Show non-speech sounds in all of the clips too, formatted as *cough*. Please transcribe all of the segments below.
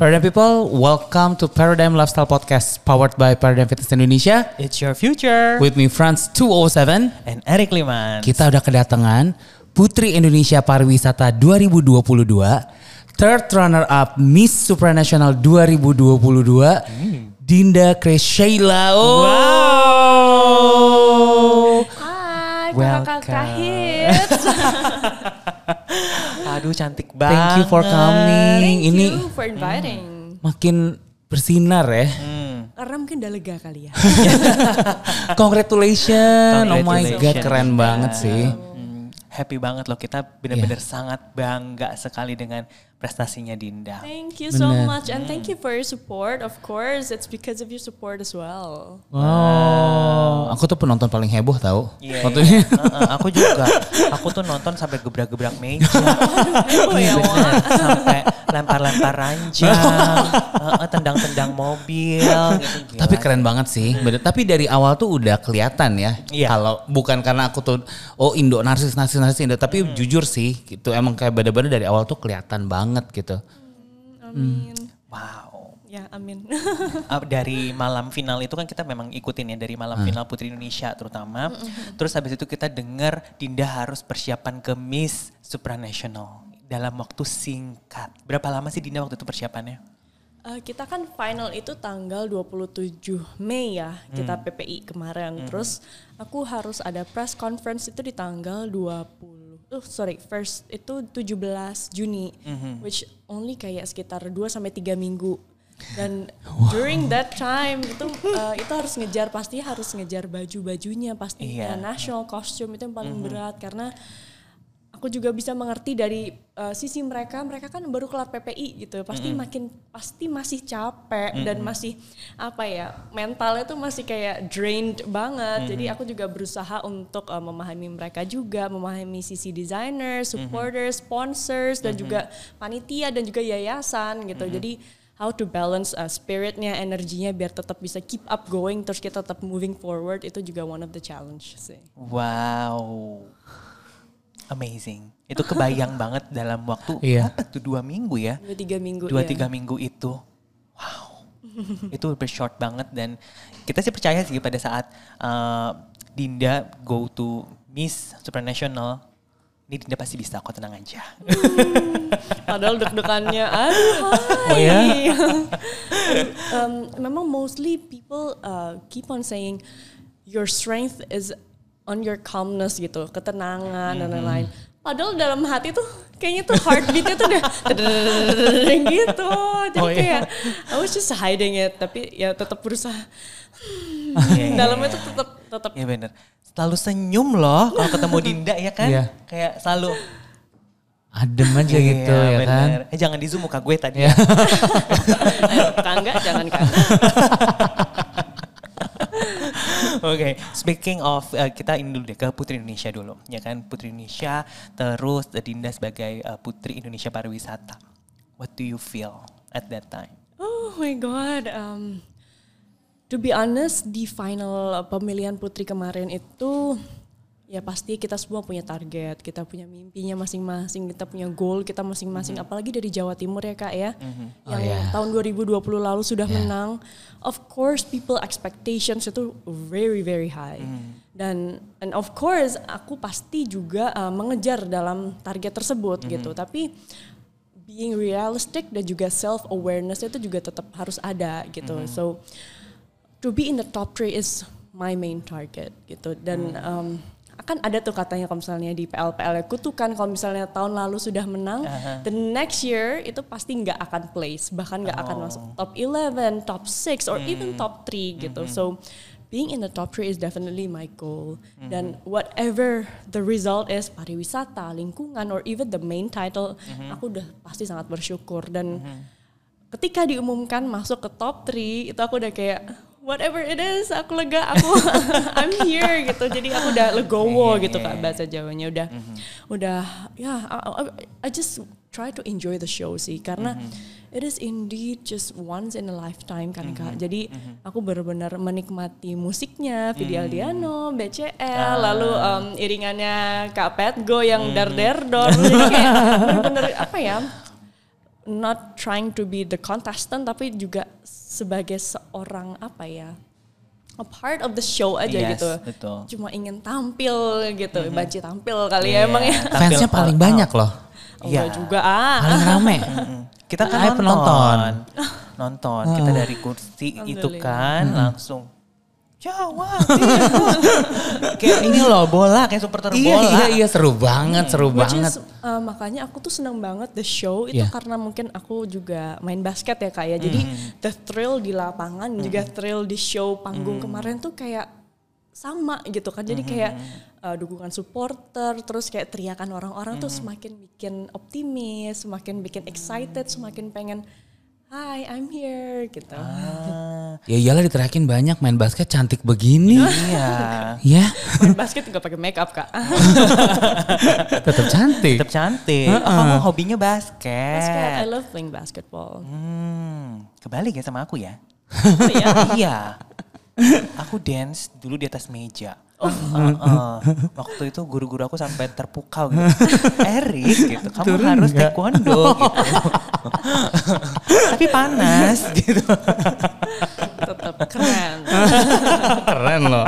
Paradigm People, welcome to Paradigm Lifestyle Podcast powered by Paradigm Fitness Indonesia. It's your future. With me Franz 207. And Eric Liman. Kita udah kedatangan Putri Indonesia Pariwisata 2022. Third runner up Miss Supranational 2022. Hmm. Dinda Kresheila. Oh. Wow. Hai, kakak terakhir. *laughs* Aduh cantik banget. Thank you for coming. Thank Ini you for inviting. makin bersinar ya. Hmm. Karena mungkin udah lega kali ya. *laughs* Congratulations. Oh my god, Congratulations. keren banget sih. Hmm, happy banget loh kita benar-benar sangat bangga sekali dengan prestasinya Dinda. Thank you so Bener. much and thank you for your support. Of course, it's because of your support as well. Oh, aku tuh penonton paling heboh tau. Iya, Waktu iya. Heeh, aku juga. Aku tuh nonton sampai gebrak-gebrak meja. *laughs* Iya bener. Sampai lempar-lempar ranjang, *laughs* heeh, tendang-tendang mobil. Gitu, Tapi gila. keren banget sih. Bener. Tapi dari awal tuh udah kelihatan ya. Iya. Kalau bukan karena aku tuh oh Indo narsis narsis narsis Indo, tapi Hmm. jujur sih gitu emang kayak bener-bener dari awal tuh kelihatan banget gitu. Amin. Wow. Ya, amin. *laughs* Uh, dari malam final itu kan kita memang ikutin ya dari malam final Putri Indonesia terutama. Terus habis itu kita dengar Dinda harus persiapan ke Miss Supranational dalam waktu singkat. Berapa lama sih Dinda waktu itu persiapannya? Eh, kita kan final itu tanggal 27 Mei ya, kita PPI kemarin. Terus aku harus ada press conference itu di tanggal 20 Oh sorry, first itu 17 Juni, which only kayak sekitar 2 sampai 3 minggu. Dan during that time itu eh, itu harus ngejar pasti harus ngejar baju-bajunya pastinya Iya. national costume itu yang paling berat karena aku juga bisa mengerti dari uh, sisi mereka mereka kan baru kelar PPI gitu pasti makin pasti masih capek dan masih apa ya mentalnya tuh masih kayak drained banget. Jadi aku juga berusaha untuk uh, memahami mereka juga memahami sisi designer supporters sponsors dan juga panitia dan juga yayasan gitu. Jadi how to balance uh, spiritnya energinya biar tetap bisa keep up going terus kita tetap moving forward itu juga one of the challenge sih. Wow. Amazing. Itu kebayang *laughs* banget dalam waktu Iya. apa tuh dua minggu ya? dua tiga minggu Dua ya. tiga minggu itu. Wow. *laughs* itu udah short banget dan kita sih percaya sih pada saat uh, Dinda go to Miss Supranational, ini Dinda pasti bisa kok tenang aja. Padahal deg-degannya, aduh hai. Oh *laughs* ya? um, memang mostly people uh, keep on saying your strength is on your calmness gitu, ketenangan dan lain-lain. Padahal dalam hati tuh kayaknya tuh heartbeatnya tuh udah gitu. Jadi Oh, iya. kayak I was just hiding it, tapi ya tetap berusaha. Iya, iya, Dalamnya iya. tuh tetap tetap Iya bener. Selalu senyum loh kalau ketemu Dinda ya kan? Iya. Kayak selalu. Adem aja gitu Iya, ya kan. bener. Eh jangan di zoom muka gue tadi. Iya. kangga jangan kangga. Oke, speaking of uh, kita ini dulu deh ke Putri Indonesia dulu, ya kan Putri Indonesia, terus Dinda sebagai uh, Putri Indonesia pariwisata. What do you feel at that time? Oh my god. Um, to be honest, di final pemilihan putri kemarin itu ya pasti kita semua punya target, kita punya mimpinya masing-masing, kita punya goal kita masing-masing. Apalagi dari Jawa Timur ya kak ya, yang Oh, yeah. tahun 2020 lalu sudah menang. Of course, people expectations itu very very high. Dan and of course aku pasti juga uh, mengejar dalam target tersebut gitu. Tapi being realistic dan juga self awareness itu juga tetap harus ada gitu. So to be in the top three is my main target gitu. Dan um, akan ada tuh katanya kalau misalnya di PLPL kutukan kalau misalnya tahun lalu sudah menang, the next year itu pasti nggak akan place, bahkan nggak akan masuk top 11, top 6 or even top 3 gitu. So being in the top three is definitely my goal. Dan whatever the result is, pariwisata, lingkungan, or even the main title, aku udah pasti sangat bersyukur. Dan ketika diumumkan masuk ke top 3, itu aku udah kayak whatever it is, aku lega, aku *laughs* I'm here gitu. Jadi aku udah legowo Iya, gitu iya, kak iya. bahasa Jawanya udah udah ya I, I- I just try to enjoy the show sih karena it is indeed just once in a lifetime kan kak. Jadi aku benar-benar menikmati musiknya, Vidi Aldiano, BCL, lalu um, iringannya Kak Petgo yang dar der dor. Jadi kayak bener-bener apa ya? Not trying to be the contestant tapi juga sebagai seorang apa ya a part of the show aja Yes, gitu. betul. Cuma ingin tampil gitu, banci tampil kali Iya, ya emang ya. Fansnya paling out. banyak loh. Iya. Enggak juga ah. Paling rame. Kita kan nonton. penonton. Nonton. Kita dari kursi itu kan langsung Jawa. kayak ini loh bola kayak supporter Iya bola. iya iya seru banget, seru Which banget. is, uh, makanya aku tuh seneng banget the show itu Iya. karena mungkin aku juga main basket ya kak ya. Jadi Mm-hmm. the thrill di lapangan juga thrill di show panggung Mm. kemarin tuh kayak sama gitu kan. Jadi kayak Mm-hmm. uh, dukungan supporter terus kayak teriakan orang-orang tuh Mm-hmm. semakin bikin optimis, semakin bikin excited, semakin pengen Hi, I'm here gitu. Ah, Ya iyalah diteriakin banyak main basket cantik begini. *laughs* iya. ya, Main basket nggak pakai makeup kak. *laughs* tetap cantik. Tetap cantik. Oh, kamu hobinya basket. basket, I love playing basketball. Hmm, kebalik ya sama aku ya. Oh, iya? *laughs* iya. Aku dance dulu di atas meja. Oh, waktu itu guru-guru aku sampai terpukau gitu. Erik gitu, kamu Turun harus nggak? taekwondo gitu. Tapi panas gitu. Tetap keren. Keren loh.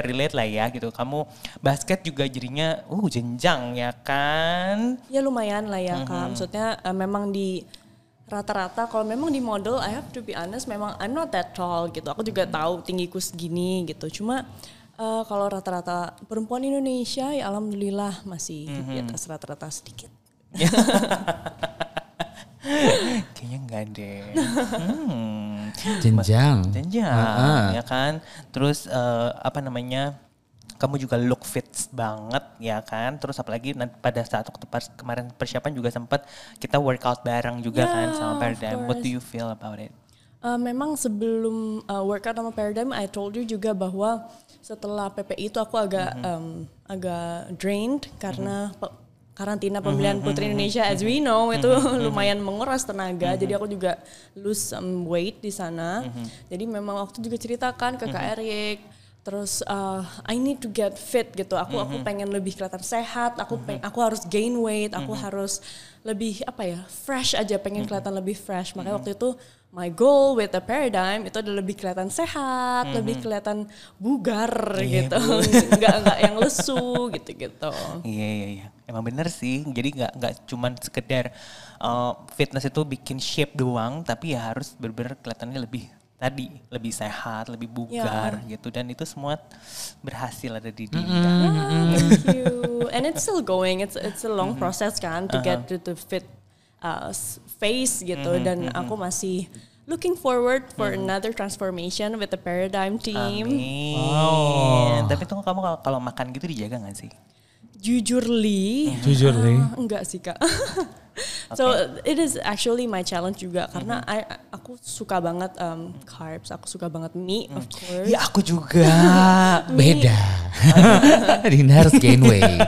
Relate lah ya gitu. Kamu basket juga jadinya uh jenjang ya kan? Ya lumayan lah ya Mm-hmm. kak. Maksudnya eh, memang di rata-rata kalau memang di model I have to be honest memang I'm not that tall gitu. Aku juga tahu tinggiku segini gitu. Cuma eh, kalau rata-rata perempuan Indonesia ya alhamdulillah masih di Mm-hmm. atas rata-rata sedikit. *laughs* Kayaknya enggak deh. *laughs* Hmm. Jenjang. Jenjang, Heeh. ya kan. Terus eh, apa namanya? Kamu juga look fit banget ya kan. Terus apalagi nanti pada saat waktu pas kemarin persiapan juga sempat kita workout bareng juga Yeah, kan sama Paradigm. What do you feel about it? Eh, memang sebelum uh, workout sama Paradigm, I told you juga bahwa setelah PPI itu aku agak um, agak drained karena pe- karantina pemilihan Putri Indonesia, as we know itu *laughs* lumayan menguras tenaga. Jadi aku juga lose some weight di sana. Jadi memang waktu juga ceritakan ke Kak Erik. Terus uh, I need to get fit gitu. Aku aku pengen lebih kelihatan sehat. Aku peng, aku harus gain weight. Aku harus lebih apa ya fresh aja. Pengen kelihatan lebih fresh. Makanya waktu itu my goal with the paradigm itu adalah lebih kelihatan sehat, lebih kelihatan bugar gitu. Enggak *laughs* enggak yang lesu gitu-gitu. Iya iya iya. Emang bener sih. Jadi nggak nggak cuman sekedar uh, fitness itu bikin shape doang, tapi ya harus bener-bener kelihatannya lebih tadi lebih sehat, lebih bugar gitu. Dan itu semua berhasil ada di Dinda. Ah, thank you. And it's still going. It's it's a long process kan to get to the fit uh, face gitu. Dan aku masih looking forward for another transformation with the paradigm team. Amin. Tapi tuh kamu kalau- makan gitu dijaga gak sih? Jujur li, Jujur nih. Ah, enggak sih kak. *laughs* *laughs* so it is actually my challenge juga karena I, aku suka banget um, carbs, aku suka banget mie of *laughs* course. Ya aku juga. *laughs* Beda. Dinda harus gain weight.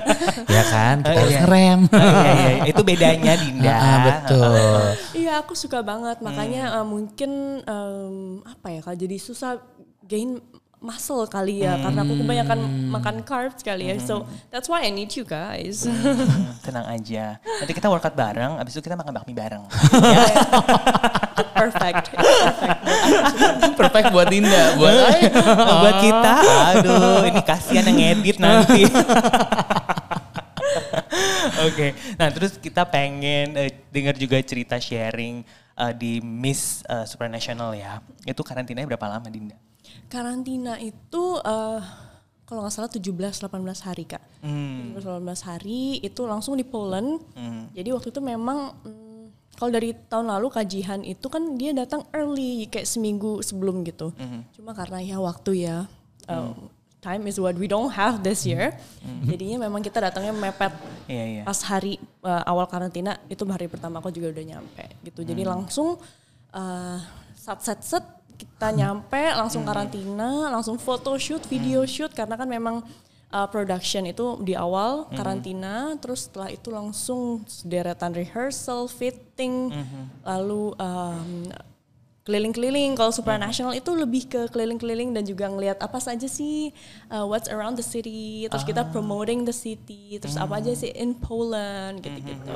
ya kan? Kita Oh, harus iya. ngerem. Iya, iya, iya. Itu bedanya Dinda. Ah, betul. Iya aku suka banget makanya uh, mungkin um, apa ya kak jadi susah gain muscle kali ya karena aku kebanyakan makan carbs kali ya so that's why I need you guys. Hmm, Tenang aja. Nanti kita workout bareng, abis itu kita makan bakmi bareng. *laughs* Perfect. Perfect. Perfect buat Dinda. Buat Buat kita, aduh ini kasihan yang ngedit nanti. *laughs* Oke, nah terus kita pengen eh, dengar juga cerita sharing eh, di Miss eh, Supranational ya. Itu karantinanya berapa lama Dinda? Karantina itu uh, kalau nggak salah 17-18 hari kak. Hmm. 17-18 hari itu langsung di Poland. Jadi waktu itu memang mm, kalau dari tahun lalu kajian itu kan dia datang early kayak seminggu sebelum gitu. Cuma karena ya waktu ya um, time is what we don't have this year. Jadinya memang kita datangnya mepet Iya, iya. pas hari uh, awal karantina itu hari pertama aku juga udah nyampe gitu. Jadi langsung uh, set set set kita nyampe langsung karantina, langsung foto shoot, video shoot karena kan memang uh, production itu di awal karantina, terus setelah itu langsung deretan rehearsal, fitting, lalu um, keliling-keliling. Kalau supranational itu lebih ke keliling-keliling dan juga ngelihat apa saja sih uh, what's around the city. Terus kita promoting the city. Terus apa aja sih in Poland gitu-gitu.